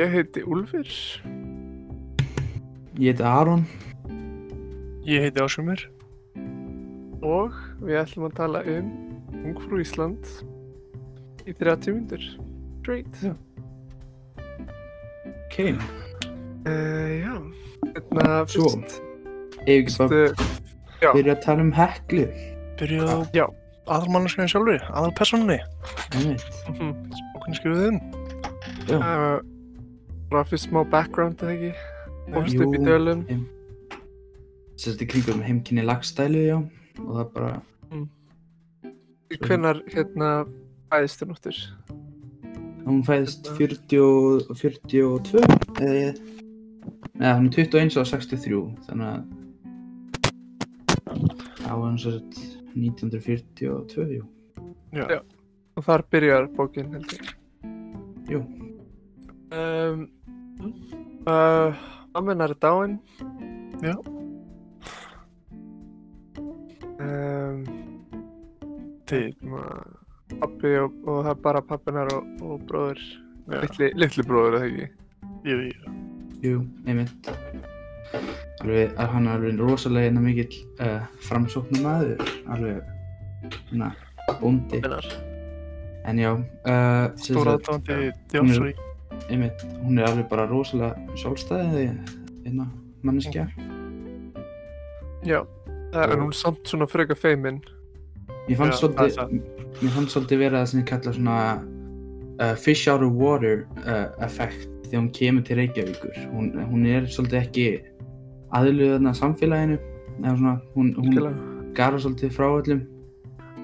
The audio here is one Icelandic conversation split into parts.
Ég heiti Úlfur. Ég heiti Aron. Ég heiti Ásumir. Og við ætlum að tala um Ungfrú Ísland í 30 myndur. Straight. Já. Ok, Uh, já. Hérna Svo. fyrst. ef ekki já. byrja að tala um heklu. Byrjuð á Já. aðalmannskjöðin sjálfur, aðalpersonunni. Einmitt. mhm. Okkur skrifuð inn. Já. Uh, bara fyrst smá background, eða ekki? Fórst upp í dölum. Sérst í kringum heimkynni lagstælu, já. Og það er bara, Hvenær, hérna, fæðist þú náttur? hún fæðist Hérna. 40 og 42, eða ég... Nei, hún er 21 og 63, þannig að það var hann sérst 1942, jú. Já. Já. Og þar byrjar bókin, held ég. Jú. Um, uh, Ammenar er dáin. Já. Um, Til, pappi og, og það er bara pappinar og, og bróður. Já. Litli, litli bróður, eða ekki? jú, jú. Jú, einmitt. Alveg, að hann er alveg rosalega hérna mikill uh, framsóknum maður, alveg, hérna, bóndi. Minnar. En já, uh, Stóra sagt, aðdáðandi, einmitt, hún er alveg bara rosalega sjálfstæðið, hérna, manneskja. Já. Það er hún samt svona freka feimin. Mér fannst Já, það er svolítið, vera það sem ég kalla svona uh, fish out of water uh, effekt þegar hún kemur til Reykjavíkur. Hún, hún er svolítið ekki aðlugaðna samfélaginu, eða svona, hún, hún gara svolítið frá öllum.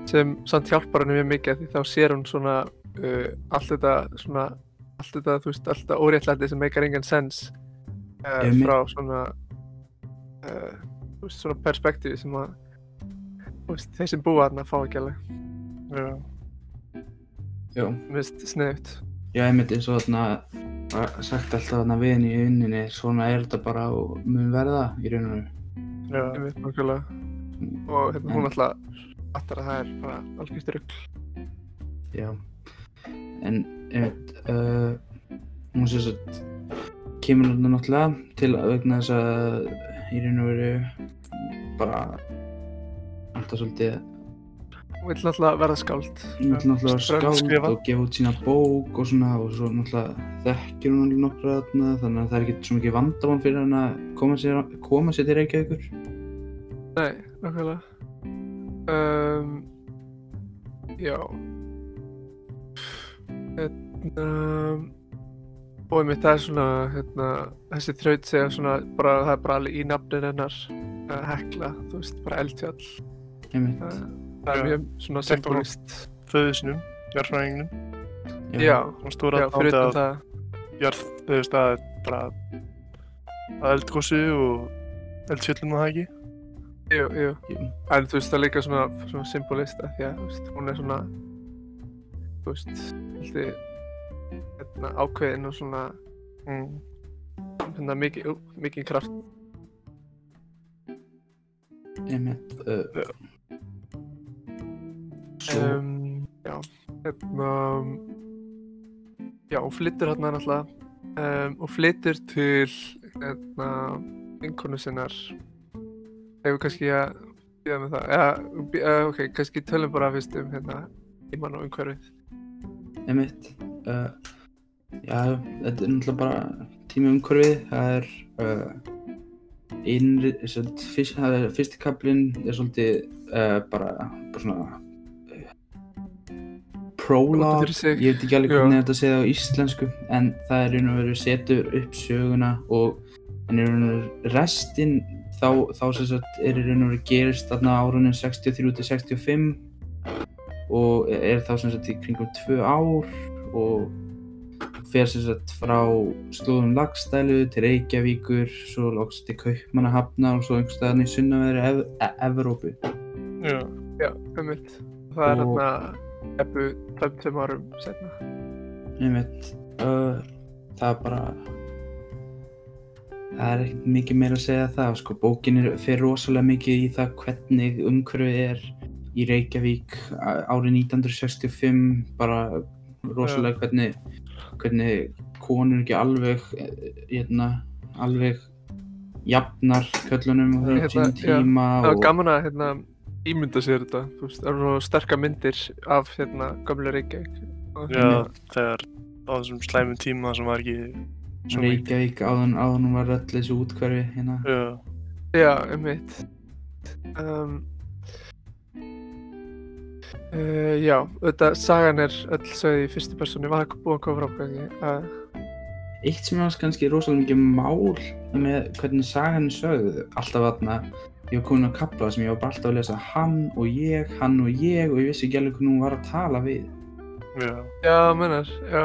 sem samt hjálpar henni mjög mikið því þá sér hún svona uh, allt þetta svona allt þetta, þú veist, allt þetta óréttlæti sem meikar engan sens uh, frá svona uh, þú veist, svona perspektífi sem að þú veist, þeir sem búa þarna fá ekki alveg Já. Já. mist sniðut Já, einmitt eins og þarna var sagt alltaf þarna við henni í unninni, svona er þetta bara og mun verða í raun og veru. Já. einmitt nákvæmlega og hérna, hún alltaf fattar að það er bara algjörst rugg Já. En einmitt, uh, hún sem sagt kemur þarna náttúrulega til að vegna þess að í raun og veru bara alltaf svolítið hún vill náttúrulega verða skáld. Hún vil náttúrulega Strönd skáld og gefa út sína bók og svona og svo náttúrulega þekkir hún alveg nokkra þarna þannig að það er ekki svo mikið vandamann fyrir hann að koma sér, koma sér til Reykjavíkur. Nei, nákvæmlega. Um, Já Hérna Og einmitt það er svona hérna, þessi þraut segja svona bara, það er bara alveg í nafnin hennar uh, hekla, þú veist, bara eldfjall. Einmitt. uh, það er mjög svona symbolist Föðu sinum, jarðfræðingnum. Já, Hún stóra já, fyrir aðdáðandi utan að það. jarð, þú veist, að bara að eldgósi og eldfjöllum og það ekki. Jú, jú, en þú veist það er líka svona, svona symbolist af því að þú veist, hún er svona þú veist, hérna, ákveðin og svona Mm. hérna, mikið, mikið kraft Einmitt. Uh, Já. svo, um, já, hérna já, hún flyttur hérna náttúrulega um, og flyttur til hérna vinkonu sinnar hefur kannski að býða með það uh, ok, kannski tölum bara fyrst um hérna tíman og umhverfið einmitt. Uh, já, þetta er náttúrulega bara tími umhverfið. Það er uh, innri, svolít, fyrst, það er fyrsti kaplinn er svolítið uh, bara, bara svona sig. ég veit ekki alveg hvernig þetta segja á íslensku en það er og veru setur upp söguna og en og veru restinn þá, þá sem sagt er og veru gerist þarna árunum 63 til 65 og er þá sem sagt í kringum tvö ár og fer sem sagt frá slóðum lagstælu til Reykjavíkur svo loks til Kaupmannahafna og svo einhverstaðan í sunnaveðri ev e Evrópu Já. Já, ummitt. Það er hérna ebu tveim árum setna. einmitt uh, það er bara það er ekkert mikið meira að segja það sko, bókin er, fer rosalega mikið í það hvernig umhverfið er í Reykjavík árið 1965 bara rosalega hvernig hvernig konur ekki alveg hérna, alveg jafnar köllunum á Hérna, sínum já, tíma Það var og gaman að hérna, ímynda sér þetta, þú veist, það eru sterkar myndir af hérna gömlu Reykjavík. Og Já, þegar á þessum slæmum tíma sem var ekki. Reykjavík áðan, áðan hún var öll þessu útkverfi hérna. Já, Já, um mitt. Um, uh, já, þetta sagan er öll sögð í fyrstu persónu, var það búin að koma fram kannski. Uh, Eitt sem var kannski rosalega mikið mál með hvernig sagan er sögð, alltaf þarna, ég var komin á kapla sem ég var bara alltaf að lesa hann og ég, hann og ég og ég vissi ekki alveg hvernig hún var að tala við. já, já, mennar, já.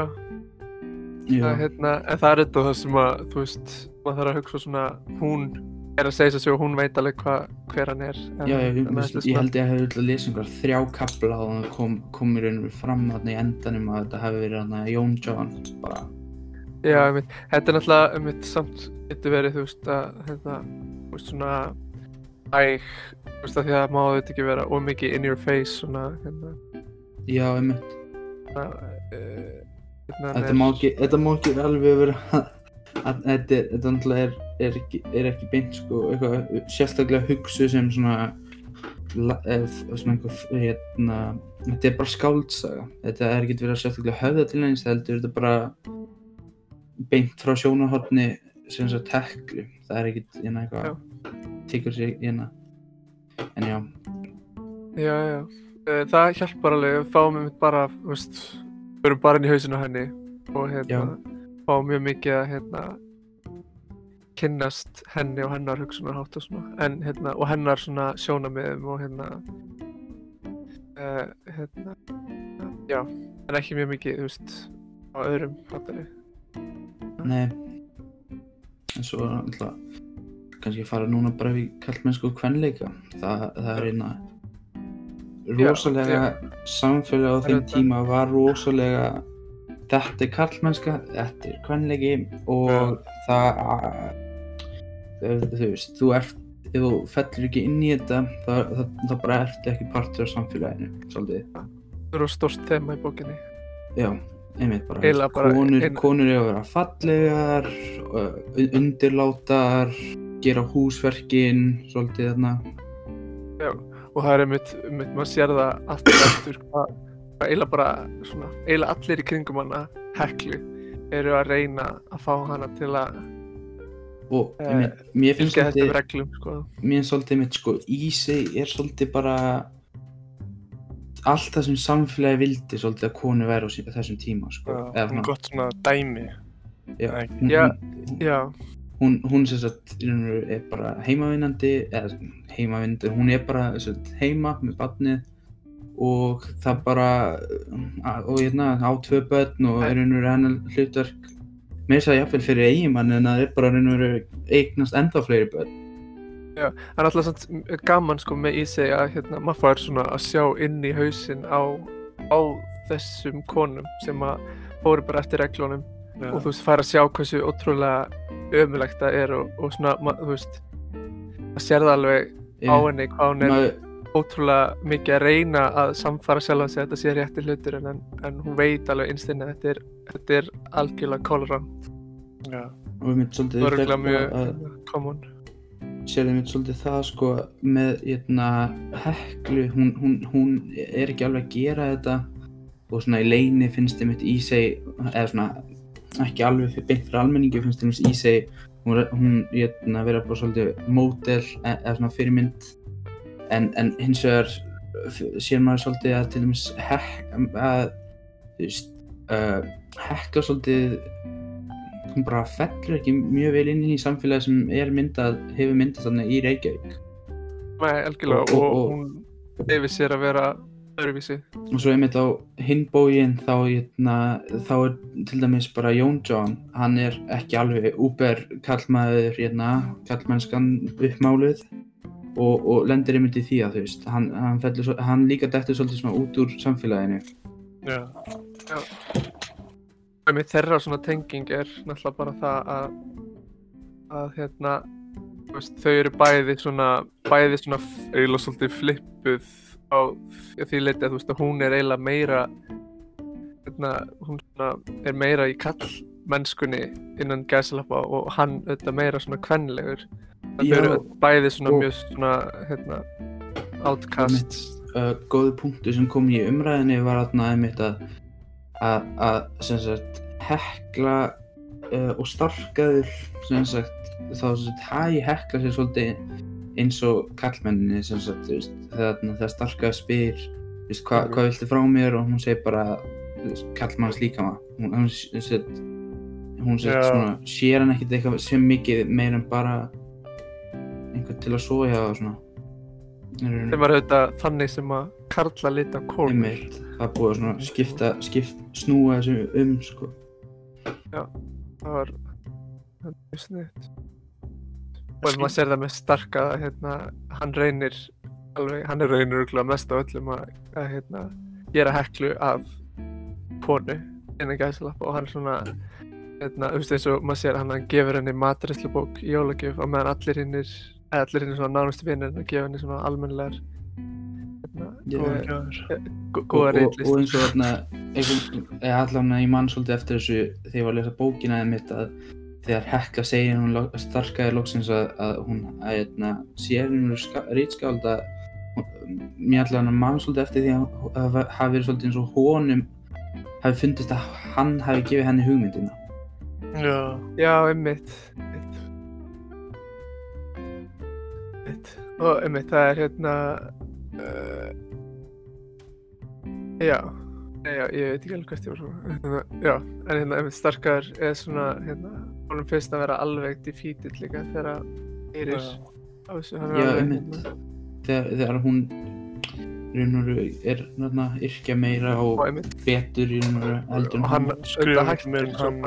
Já, Það, hérna, en það er þetta það sem að, þú veist, maður þarf að hugsa svona, hún er að segja þessu og hún veit alveg hva, hver hann er. en- já, ég, en ég, þetta ég, held ég að hef viljað lesa einhver þrjá kapla og það kom, kom í raun og veru fram þarna í endanum að þetta hefði verið þarna Jón John, bara, Já, einmitt. Þetta er náttúrulega, einmitt, samt getur verið, þú veist, að, hérna, þú veist, svona æg, þú veist, að því að má þetta ekki vera ómikið in your face, svona, hérna, já, svona, uh, hérna, Þetta má ekki, þetta má ekki alveg vera að þetta er, þetta er, er, er ekki beint sko, eitthvað sérstaklega hugsu sem svona svona einhver hérna, þetta er bara skáldsaga. Þetta er ekki verið að sérstaklega höfða til eins heldur þetta er bara beint frá sjónarhorni sem þess að teklu það er ekki hérna eitthvað tekur sér hérna. En já, Já, já, uh, það hjálpar alveg, við fáum einmitt bara, þú veist, við erum bara inn í hausinu henni og, hérna, fáum mjög mikið að, hérna, kynnast henni og hennar hugsunarhátt og svona, en, hérna, og hennar svona sjónamiðum og, hérna, uh, hérna, já, en ekki mjög mikið, þú veist, á öðrum fattari. nei. En svo er náttúrulega kannski fara núna bara í kallmennsku kvenleika. Það, það er eina rosalega samfélag á þeim tíma var rosalega þetta er kallmennska, þetta er kvenleiki og það þú, þú veist, þú ert ef þú fellur ekki inn í þetta þá, þá, þá bara ertu ekki partur af samfélaginu svolítið, Það eru stórst þema í bókinni. já einmitt bara, Eiginlega bara konur, ein- konur eru að vera fallegar undirlátar gera húsverkin svolítið þarna. Og það er einmitt, einmitt maður sér það aftur aftur hvað eiginlega bara svona, eiginlega allir í kringum hana heklu eru að reyna að fá hana til að og Eh, einmitt, mér finnst svolítið reglum sko. mér finnst svolítið mitt sko Ísi er svolítið bara allt það sem samfélagi vildi svolítið að konu væri á þessum tíma sko já, Eða hún gott svona dæmi. já, hún, Já. hún, Já, hún, hún sem sagt er bara heimavinnandi eða heimavinnandi, hún er bara sem sagt, heima með barnið og það bara og hérna á tvö börn og er veru hennar hlutverk. Með þess að jafnvel fyrir eiginmann en það er bara veru eignast ennþá fleiri börn. Það er alltaf samt gaman sko með í sig að hérna, maður fær svona að sjá inn í hausinn á, á þessum konum sem að fóru bara eftir reglunum. Já, og þú veist, fær að sjá hversu ótrúlega ömulegt það er og, og svona, ma, þú veist að sér það alveg á henni hvað hún er ótrúlega mikið að reyna að samfara sjálf sig að þetta sé rétti hlutur en, en hún veit alveg einstinni að þetta er, þetta er algjörlega kólarann já, og við myndum svolítið það er örugglega mjög að common. Sérðum við svolítið það sko með hérna heklu hún, hún, hún er ekki alveg að gera þetta. Og svona í leini finnst þið mitt í seg eða svona ekki alveg fyrir beint fyrir almenningi finnst þið mitt í seg hún, hún hérna vera bara svolítið mótel e- eða svona fyrirmynd en, en hins vegar sér maður svolítið að til dæmis hek, að þú veist uh, hekla svolítið hún bara fellur ekki mjög vel inn í samfélagi sem er myndað, hefur myndað þannig í Reykjavík. Nei, algjörlega, Og- og, og- og- hún hefur sér að vera öðruvísi. Og svo einmitt á hinn bógin þá, hérna, þá er til dæmis bara Jón John, hann er ekki alveg úber kallmaður hérna, kallmennskan uppmáluð og, og lendir einmitt í því að þú veist hann, hann, fellur, hann líka dettur svolítið svona út úr samfélaginu. Já, og með þeirra svona tenging er náttúrulega bara það að að hérna veist, þau eru bæði svona bæði svona eiginlega svolítið flippuð á því leiti að þú veist að hún er eiginlega meira hérna, hún svona er meira í kall mennskunni innan gæsalappa og hann auðvitað meira svona kvenlegur. Þau Já, eru bæði svona og- mjög svona hérna, outcast. Uh, góði punktu sem kom í umræðinni var þarna einmitt að að, að sem sagt hekla uh, og starkaður sem sagt þá sem sagt hæ hekla sér svolítið eins og kallmenninni sem sagt veist, þegar, starkaður spyr veist, hva, Mhm. hvað viltu frá mér? Og hún segir bara kallmanns líka maður hún, hún, sem sagt, hún Já. svona sér hann ekkert eitthvað sem mikið meir en bara einhvern til að soja og svona. Sem var auðvitað þannig sem að karla lita konur. Einmitt, það er búið að skipta, skipt, snúa þessu um sko. það var það mjög sniðt og ef maður sér það með starka hérna, hann reynir alveg, hann er reynir mest á öllum að, að hérna, gera heklu af konu innan gæðslapp og hann svona hérna, þú veist eins og maður sér hann, hann gefur henni matræslubók í jólagjöf á meðan allir hinnir eða allir hinnir svona nánustu vinnir að gefa henni svona og, góða og, og eins og þarna eða allan að ég mann svolítið eftir þessu þegar ég var að lesa bókina eða mitt að þegar Hekla segir hún starkaði loksins að, að hún að hérna, sér hún rýtskáld að mér allan að mann svolítið eftir því að það hafi verið svolítið eins og honum hafi fundist að hann hafi gefið henni hugmyndina Já, Já, einmitt einmitt. einmitt. og einmitt, það er hérna uh, já Nei, já, ég veit ekki alveg hvert ég var svo hérna, já, en hérna, einmitt, starkar er svona, hérna, honum finnst að vera alveg defeated líka þegar að heyrir já. á þessu Já, alveg, einmitt. þegar, þegar hún í raun og veru er þarna yrkja meira og betur í raun og heldur og en hann ekki meira en hann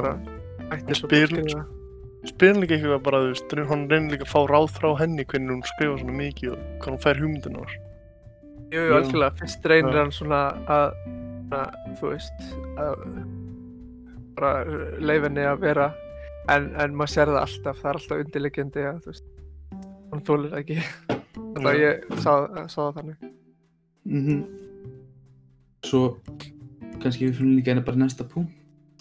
bara og- hættir svo spyr- bara að skrifa Spyr hann líka eitthvað bara, þú veist, hann reynir líka að fá ráð frá henni hvernig hún skrifa svona mikið og hvað hún fær hugmyndina á. Jú, jú, algjörlega, fyrst reynir hann svona að, að þú veist, að bara leifa henni að vera, en, en maður sér það alltaf, það er alltaf undirlegjandi að, þú veist, hann þólir það ekki. Þannig að ég sá, sá það þannig. Mhm. Svo kannski við fyrir líka einu bara næsta punkt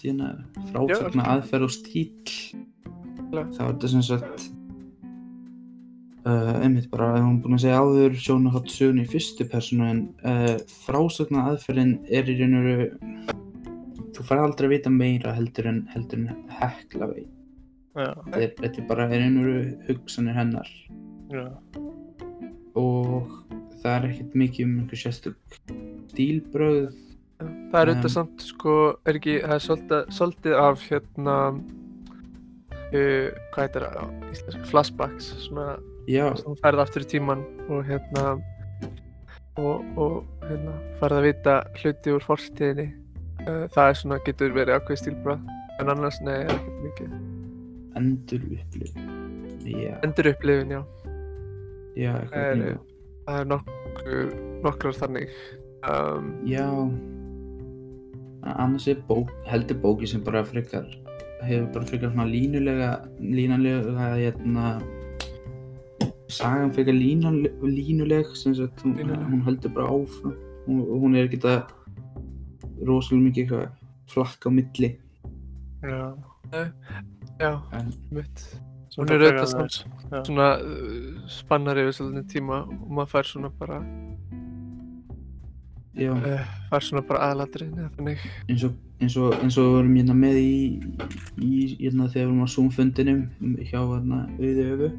hérna frásagna aðferð og stíl þá er þetta sem sagt uh, einmitt bara ef hún búin að segja áður sjónu hátt sögun í fyrstu personu en uh, frásagna aðferðin er í raun og veru þú fær aldrei að vita meira heldur en heldur en hekla veit Já, þetta er, þetta er bara í raun og veru hugsanir hennar. Já, og það er ekkert mikið um einhver sérstök stílbröð Það er auðvitað Um, samt, sko, er ekki, það er svolítið, svolítið af, hérna, uh, hvað heitir það á íslensku, flashbacks, svona, já, sem þú færð aftur í tíman og hérna og, og hérna færð að vita hluti úr fortíðinni. Uh, það er svona, getur verið ákveð stílbrað en annars nei, er ekkert mikið. Endur upplif já, endur upplifin, já, já, Það eitthvað það er nokkur nokkrar þannig. Um, já annars er bók, heldur bóki sem bara frekar hefur bara frekar svona línulega línulega hérna sagan frekar línuleg, línuleg sem sagt hún, hún heldur bara áfram. Hún, hún er ekkert að rosalega mikið eitthvað flakka á milli. Já. já, en mitt Hún er auðvitað svona uh, spannar yfir svolítið tíma og maður fær svona bara uh, fær svona bara aðalatriðin eða þannig. Eins og eins og, eins og við vorum hérna með í, í hérna þegar við vorum á Zoom fundinum hjá hérna auði öfu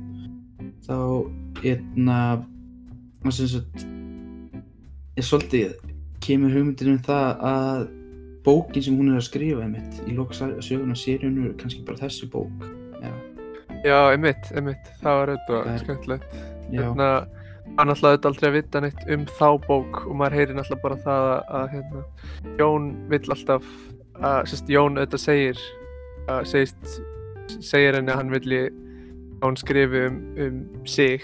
þá hérna að sem sagt er svolítið kemur hugmyndir um það að bókin sem hún er að skrifa einmitt í lok söguna seríunu er kannski bara þessi bók já, já, einmitt, einmitt, það var auðvitað Það skemmtilegt. Já, hérna, hann náttúrulega auðvitað aldrei að vita neitt um þá bók og maður heyrir náttúrulega bara það að, að hérna, Jón vill alltaf að, sérst, Jón auðvitað segir að segist, segir henni að hann vilji að hún skrifi um, um sig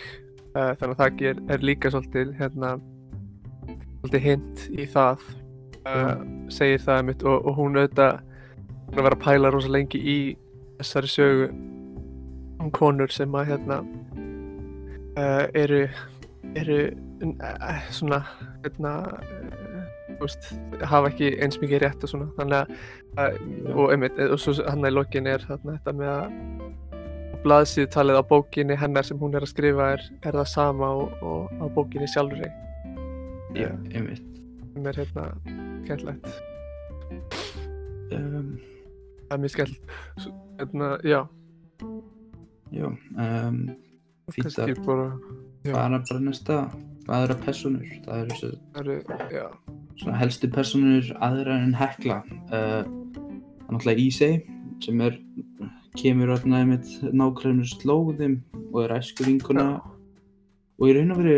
uh, þannig að það er, er líka svolítið hérna svolítið hint í það uh, segir það mitt og, og hún auðvitað að vera að pæla rosa lengi í þessari sögu um konur sem að hérna uh, eru eru uh, svona hérna þú veist, hafa ekki eins mikið rétt og svona þannig að, og einmitt, og svo hann í lokin er þarna þetta með að blaðsíðu talið á bókinni hennar sem hún er að skrifa er, er það sama og, og á bókinni sjálfri. Já, einmitt. sem er hérna skemmtilegt. Um, það er mjög Svo, hérna, já, já, um, fínt að bara fara bara næsta aðra personur. Það eru svo, það eru, helstu personur aðra en Hekla. Uh, er náttúrulega Ísei sem er, kemur þarna einmitt nákvæmur slóðum og er æsku vinkuna Já. og í raun og veru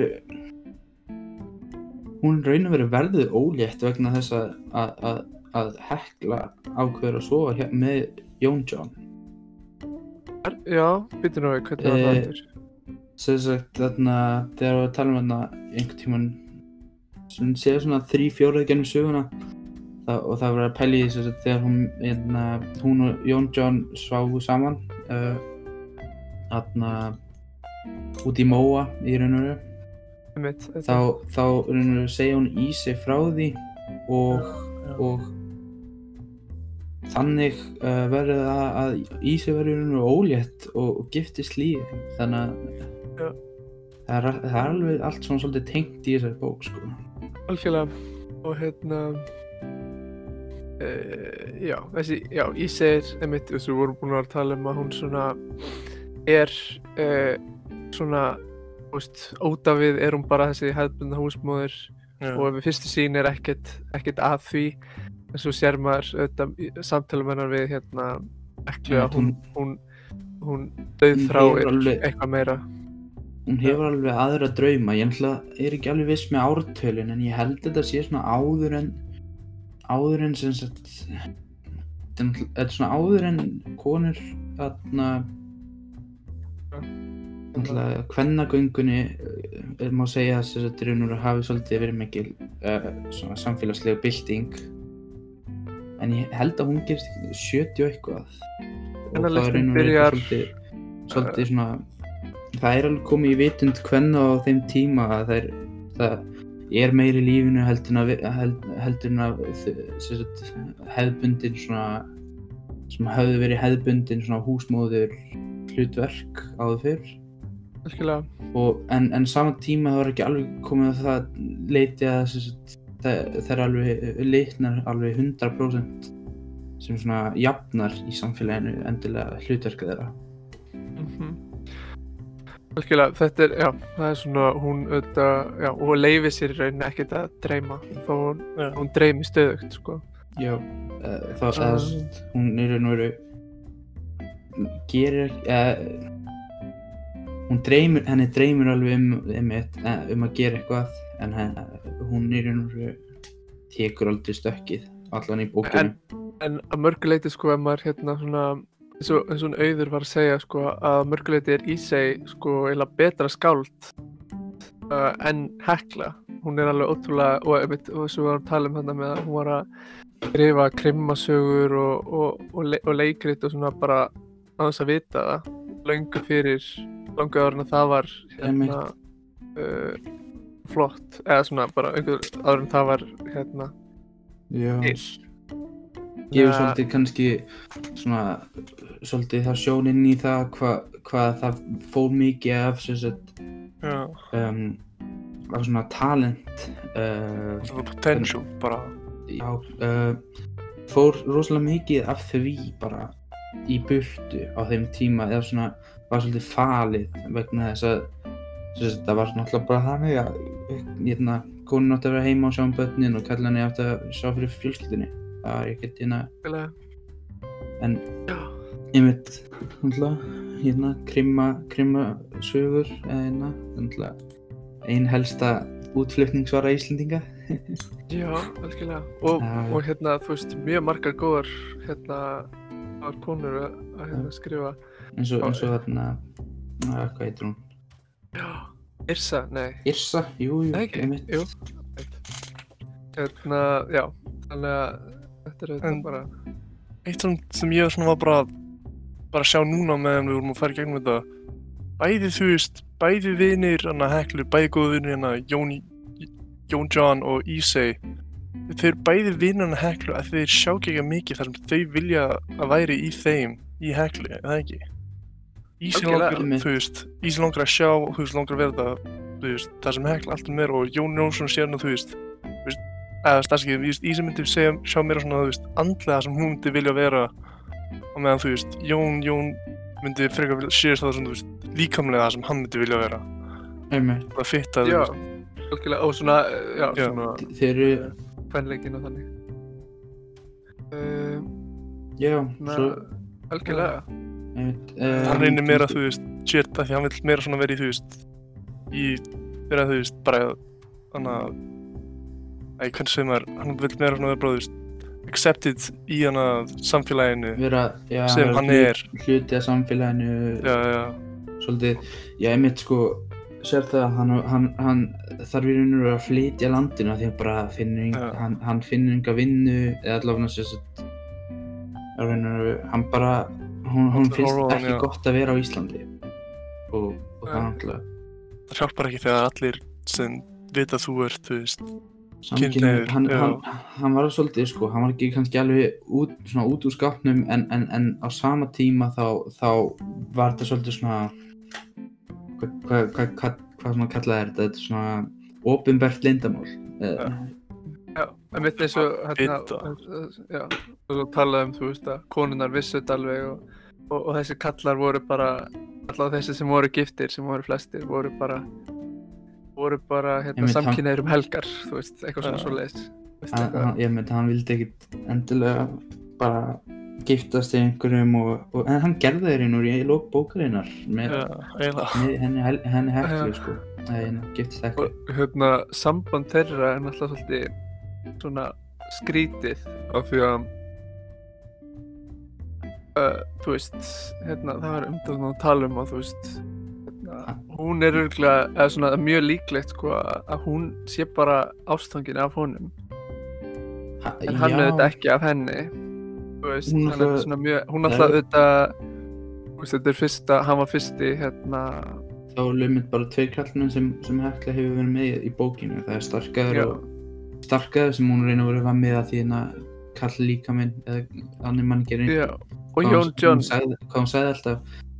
hún raun og veru verður ólétt vegna þess að, að, að, að Hekla ákveður að sofa hér með Jón John. já, nú við, hvernig var það Eh, sagt þarna þegar við talum þarna einhvern tíman sem séu svona þrý fjórið gennum söguna það, og það var að pæla í þess að þegar hún, hérna, hún og Jón John sváfu saman uh, þarna út í Móa í raun og þetta- þá, þá raun veru segja hún í sig frá því og, og þannig uh, verður það að í sig verður raun veru ólétt og, og giftist lífi. Þannig að Já. það er, það er alveg allt svona svolítið tengt í þessari bók sko. algjörlega og hérna uh, já, þessi, já, ég segir einmitt, þess að við vorum búin að tala um að hún svona er uh, svona, veist, óta við er hún bara þessi hefðbundna húsmóðir Já. og við fyrstu sín er ekkert, ekkert að því en svo sér maður auðvitað í samtalum hennar við hérna Já, að hún, hún, hún hefur alveg- eitthvað meira hún hefur alveg aðra drauma. Ég er ekki alveg viss með ártölin en ég held þetta sé svona áður en áður en sem sagt þetta er þetta er svona áður en konur þarna náttúrulega kvennagöngunni uh, má segja að þess að drunur hafi svolítið verið mikil uh, svona samfélagslega bylting. En ég held að hún gerist 70 og eitthvað. Og það er byrjar- svolítið, svolítið svona það er alveg komið í vitund hvenna á þeim tíma að það er, það er meiri lífinu heldur en að, held, heldur en að sagt, hefðbundin svona sem hafði verið hefðbundin svona húsmóður hlutverk áður fyrr. Og, en, en saman tíma það var ekki alveg komið að það leiti að sagt, það, það er alveg litnar alveg 100% sem svona jafnar í samfélaginu endilega hlutverka þeirra. Mhm. Algjörlega, þetta er, já, það er svona, hún auðvitað, já, og leifir sér í rauninni ekkert að dreyma, þó hún, Já. hún dreymi stöðugt, sko. Já, uh, það, Svo- það, hún er raun og veru gerir uh, hún dreymir, henni dreymir alveg um, um, um, um að gera eitthvað en henn, hún er raun og veru tekur aldrei stökkið allan í bókinu En að mörguleiti, sko, ef maður, hérna, svona, eins og, eins og auður var að segja, sko, að mörguleiti er í seg, sko, eiginlega betra skáld uh, en hekla. Hún er alveg ótrúlega, og, einmitt, og svo var að tala um þarna með að hún var að skrifa krimmasögur og, og, og, og leikrit og svona bara á þess að vita það, löngu fyrir, löngu áður en að það var, hérna, uh, flott, eða svona bara einhver áður en það var, hérna, Já. Gefur Ja. svolítið kannski svona svolítið það sjón inn í það hvað hva það fór mikið af sem sagt Já, um, af svona talent uh, er potential bara. já, uh, fór rosalega mikið af því bara í burtu á þeim tíma eða svona var svolítið falið vegna þess að sagt, það var náttúrulega bara þannig að hérna, konin átti að vera heima og sjá um börnin og kallan átti að sjá fyrir fjölskyldinni er ekkert hérna en einmitt náttúrulega hérna krimma, krimma sögur eða hérna ein helsta útflutningsvara Íslendinga já, algjörlega. Og, og hérna, þú veist, mjög margar góðar, hérna, góðar konur að, hérna, skrifa. eins og, eins og hérna að, hvað heitir hún? Já. Yrsa, nei, Yrsa, jú, jú, nei einmitt jú. Hérna, já, þannig að þetta er auðvitað bara, Eitt sem, sem ég svona var bara bara að sjá núna meðan við vorum að fara í gegnum þetta bæði þú veist, bæði vinir hann að heklu, bæði góðu vinir hann að Jón, Jón John og Ísei þeir bæði vinnuna heklu að þeir sjá ekki ekki mikið þar sem þau vilja að væri í þeim í heklu, er það ekki? Ísi Algjörlega. langar, þú veist, Ísi langar að sjá, þú veist, langar að vera það, þú veist, það sem hekla alltaf meira og Jón Jónsson sér nú, þú veist, þú veist, eða stafsakið, þú veist, Ísi myndi segja, sjá meira svona, þú veist, andlega sem hún myndi vilja vera og meðan, þú veist, Jón, Jón myndi frekar vilja sér það svona, þú veist, líkamlega það sem hann myndi vilja vera, einmitt, það fitta, þú Já, veist, og svona, eh, já, Já. svona þeir eru, fennleikin og þannig. Uh, já, na, svo, algjörlega. einmitt, hann reynir meira, þú veist, shit, að því hann vill meira svona vera í, þú veist, í, vera, þú veist, bara, þannig að, æ, hvernig segir maður, hann vill meira svona vera veist, accepted í hana samfélaginu vera, já, sem vera hann er, hluti af samfélaginu, já, já, svolítið, já, einmitt sko, sér það, hann, hann, hann þarf í raun og veru að flytja landinu því að bara finnur, Já. hann, hann finnur enga vinnu, eða allavega að, veru, hann bara, hún, hún finnst hann, ekki gott að vera á Íslandi. Og, og það er náttúrulega það hjálpar ekki þegar allir sem vita að þú ert, þú veist, Kynhneigður, hann, hann, hann var svolítið sko, hann var ekki kannski alveg út, svona út úr skápnum en, en, en á sama tíma þá, þá var þetta svolítið svona hvað hva, hva, hva, maður kallaði þetta, þetta er svona opinbert leyndamál Já. Já, en mitt eins og hérna, já, og svo talaði um, þú veist, að konunnar vissu þetta alveg og, og, og þessi kallar voru bara, allavega þessi sem voru giftir, sem voru flestir, voru bara, voru bara, hérna, samkynneir um helgar, þú veist, eitthvað svona svo leiðis. ég myndi hann vildi ekkit endilega bara giftast í einhverjum og, og en hann gerði þeir einu í lók bókarinnar með, með henni, henni heklu sko. Nei, hérna, giftist heklu. Og hérna, samband þeirra er náttúrulega svolítið svona skrítið af því að uh, þú veist, hérna, það var umdæðan að tala um að þú veist hún er örgulega, eða svona mjög líklegt sko að hún sé bara ástfangin af honum. Ha- en hann já, auðvitað ekki af henni. Veist, Hún er náttúrulega- svona mjög hún alltaf er- auðvitað þetta er fyrsta, hann var fyrsti hérna, þá er lumit bara tveir kallmenn sem, sem hefur verið með í bókinu. Það er starkaður já, og starkaður sem hún reyna að vera var með að því hérna kall líka minn eða annir mann gerir já og Jón sagði, hvað hún sagði alltaf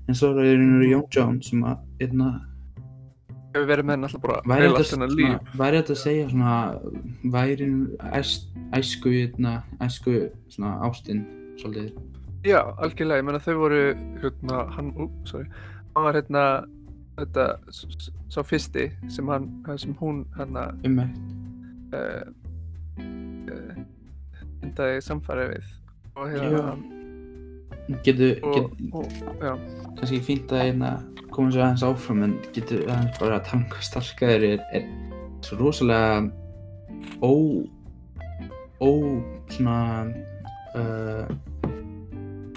en svo er það í raun og veru Jón Jones sem að hérna, hefur verið með henni alltaf bara væri heila þetta sinna svona- líf. væri þetta að segja svona væri æs, æsku hérna, æsku svona ástin svolítið. Já, algjörlega, ég meina þau voru hérna, hann, ú, sorry hann var hérna þetta, sá fyrsti sem hann, sem hún hérna ummerkt uh, uh, endaði samfæri við. Og hérna getur, og, get, og, já, kannski fínt að hérna, koma sér aðeins áfram en getur aðeins bara að tala um starkaður er, er svo rosalega ó ó svona uh,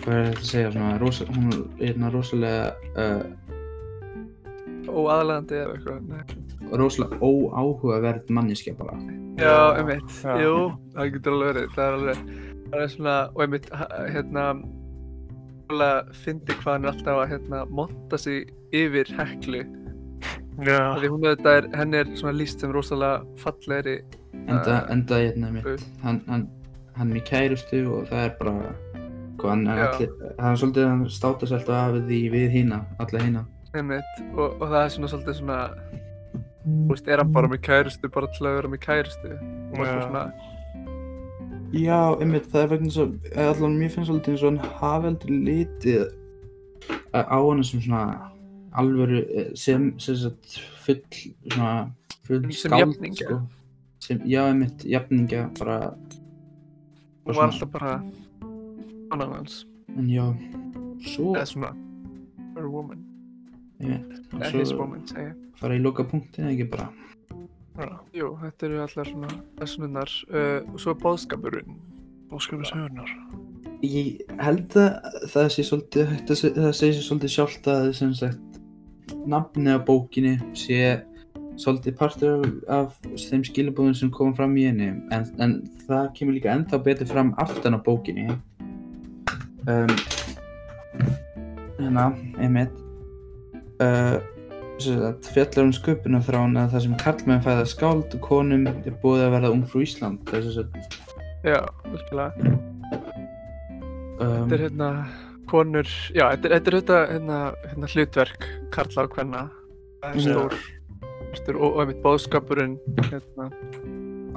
hvað er þetta að segja svona, rosa, hún er hérna rosalega uh, óaðlegandi eða eitthvað nei. rosalega óáhugaverð manniska bara Já, einmitt, já. jú, það getur alveg verið, það er alveg, það er svona, og einmitt, hérna, fyndi hvað hann er alltaf að, hérna, monta sig yfir heklu, af því hún auðvitað er, henni er svona líst sem rosalega fallegri, enda, enda hérna mitt. hann, hann, hann er í kærustu og það er bara hvað hann er allir hann er svolítið að státa sér alltaf af því við hína alla hína og, og það er svona svolítið svona, þú veist, er hann bara með kærustu bara til að vera með kærustu, og Já. svona, Já, einmitt, það er vegna svo, allan mér finnst svolítið eins og hann hafi aldrei litið á hana sem svona alvöru, eh, sem, sem sagt, full, svona, full skáld, sko. Sem, já, einmitt, jafningja, bara, hún var alltaf bara, konan hans, en já, svo, eða svona, her woman, og eða his woman, segja. fara í loka punktin, ekki bara. Jú, þetta eru allar svona personunnar uh, og svo er bóðskapurinn. bóðskapur sögurnar. Ég held að það sé svolítið, það sér svolítið sjálft að sem sagt nafnið á bókinni sé svolítið partur af, af þeim skilabóðum sem koma fram í henni. En, en það kemur líka ennþá betur fram aftan á bókinni. Um, hérna, einmitt. Uh, sem sagt, fjallar um sköpunarþrán eða það sem karlmenn fæða skáld og konum er búið að verða ungfrú Ísland það er sem sagt Já, virkilega. um, Þetta er hérna konur, já, þetta er, þetta er þetta hérna, hérna hlutverk Karla og Kvenna. Það er stór, og, og einmitt bóðskapurinn, hérna,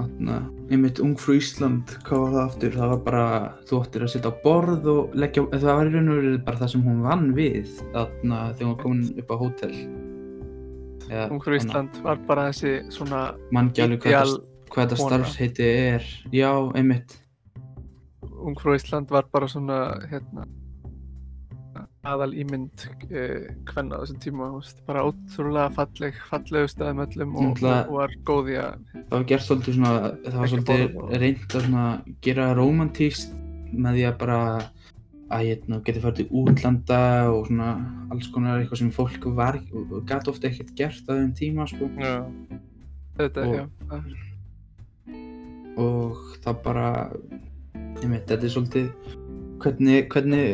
Þarna, einmitt ungfrú Ísland, hvað var það aftur? Það var bara, þú ættir að setja á borð og leggja, það var í raun og verið bara það sem hún vann við þarna þegar hún komin upp á hótel. Ja, Ungfrú Ísland var bara þessi svona Mann ekki alveg hvað, þetta- starfsheiti er. Já, einmitt. Ungfrú Ísland var bara svona, hérna, aðal ímynd uh, Kvenna á þessum tíma, veist, bara ótrúlega falleg, fallegust af þeim öllum og, og var góð í að, Það var gert svolítið svona, það var svolítið reynd að svona gera romantíst með því að bara að hérna geti farið til útlanda og svona alls konar eitthvað sem fólk var, gæti ofta ekkert gert á þeim tíma, sko. Já. þetta, Og- já, og það bara ég veit, þetta er svolítið hvernig, hvernig,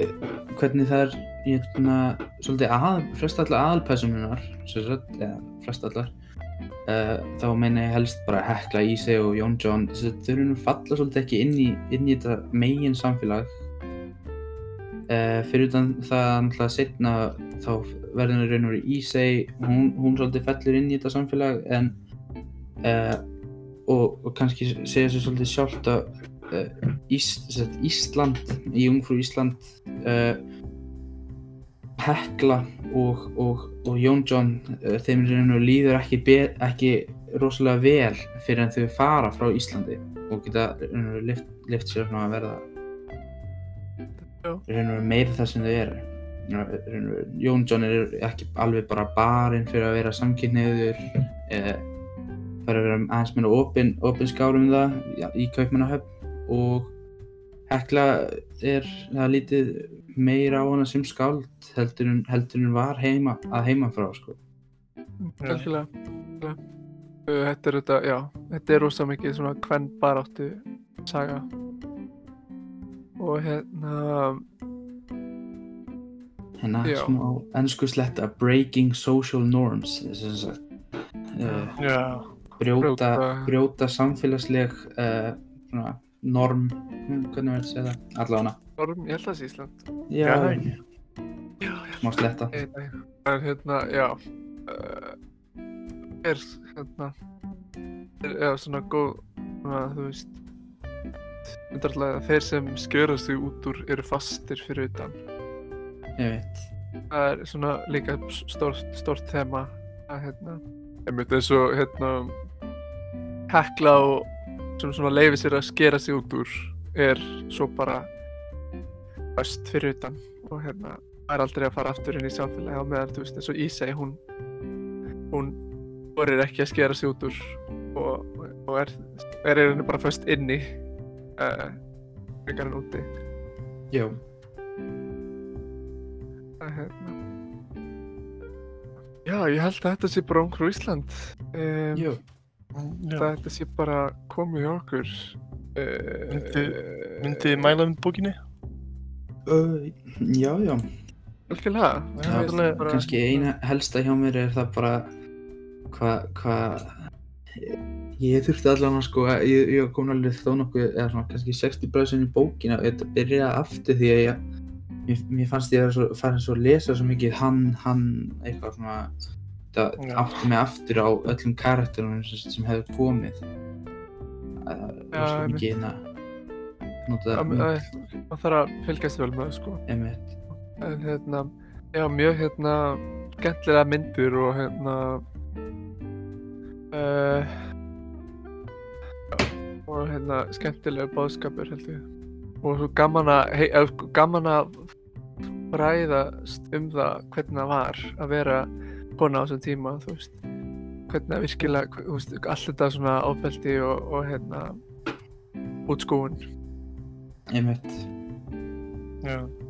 hvernig það er hérna, svolítið að, flest allar aðalpersonunar sem sagt, eða flest allar uh, þá meina ég helst bara Hekla Ísei og Jón að þau eru nú falla svolítið ekki inn í, inn í þetta megin samfélag uh, fyrir utan það náttúrulega setna þá verður henni raun og verið Ísei hún, hún svolítið fellur inn í þetta samfélag en uh, og, og kannski segja sér svolítið sjálft að uh, Ís, Ísland í Ungfrú Ísland Hekla og, og, og Jón John þeim í raun og líður ekki, be, ekki rosalega vel fyrir en þau fara frá Íslandi og geta í raun og veru lift, sér að verða Veru meira það sem þau eru. Í raun og veru, Jón John er ekki alveg bara barinn fyrir að vera samkynniður eh, fyrir að vera aðeins meira opin, opin skárum um það já, í Kaupmannahöfn. Og Hekla er það lítið meira á hana sem skáld heldur en, heldur en var heima að heima frá sko. Uh, Þetta er þetta, já, þetta er rosa mikið svona hvern baráttu saga. Og hérna, hérna Já. smá ennsku sletta breaking social norms sem sagt uh, Já. brjóta, Brjóta- brjóta samfélagsleg uh, svona, norm hm, hvernig verður að segja það allavega Norm, ég held að það sé Ísland. já, Já, smá sletta. En hérna, já, uh, er hérna, er, já, svona góð, svona, þú veist, undarlega þeir sem skjöra sig út úr eru fastir fyrir utan. ég veit það er svona líka stórt, stórt þema að hérna einmitt eins og hérna hekla og sem svona leifir sér að skera sig út úr er svo bara öst fyrir utan og hérna er aldrei að fara aftur inn í samfélagi á meðan þú veist eins og Ísei hún hún vorir ekki að skera sig út úr og, og er er í rauninni bara föst inni uh, frekar en úti já, að hérna. Já, ég held að þetta sé bara ungur Ísland. Um, að þetta sé bara komið hjá okkur. Uh, Myndi- Myndið þið mæla um bókinni? uh, já, já. Algjörlega. Alveg, bara- kannski eina helsta hjá mér er það bara hvað hva, ég þurfti allan að sko ég, ég kom alveg þó nokkuð eða svona kannski 60 bræðsinn í bókina og þetta byrjaði aftur því að ég mér, mér fannst ég að svo, farin svo að lesa svo mikið hann, hann, eitthvað svona þetta Já. átti mig aftur á öllum karakterunum sem, sem hefur komið. Það var svo mikið hérna nota að- það að- maður þarf að fylgjast vel með það sko. Einmitt. En hérna já, mjög hérna skemmtilega myndir og hérna uh, já, og hérna skemmtilega bóðskapur held ég. Og svo gaman að hei, sko, gaman að fræðast um það hvernig það var að vera kona á þessum tíma þú veist. Hvernig það virkilega, veist, allt þetta svona ábeldi og, og hérna útskúin einmitt. Já.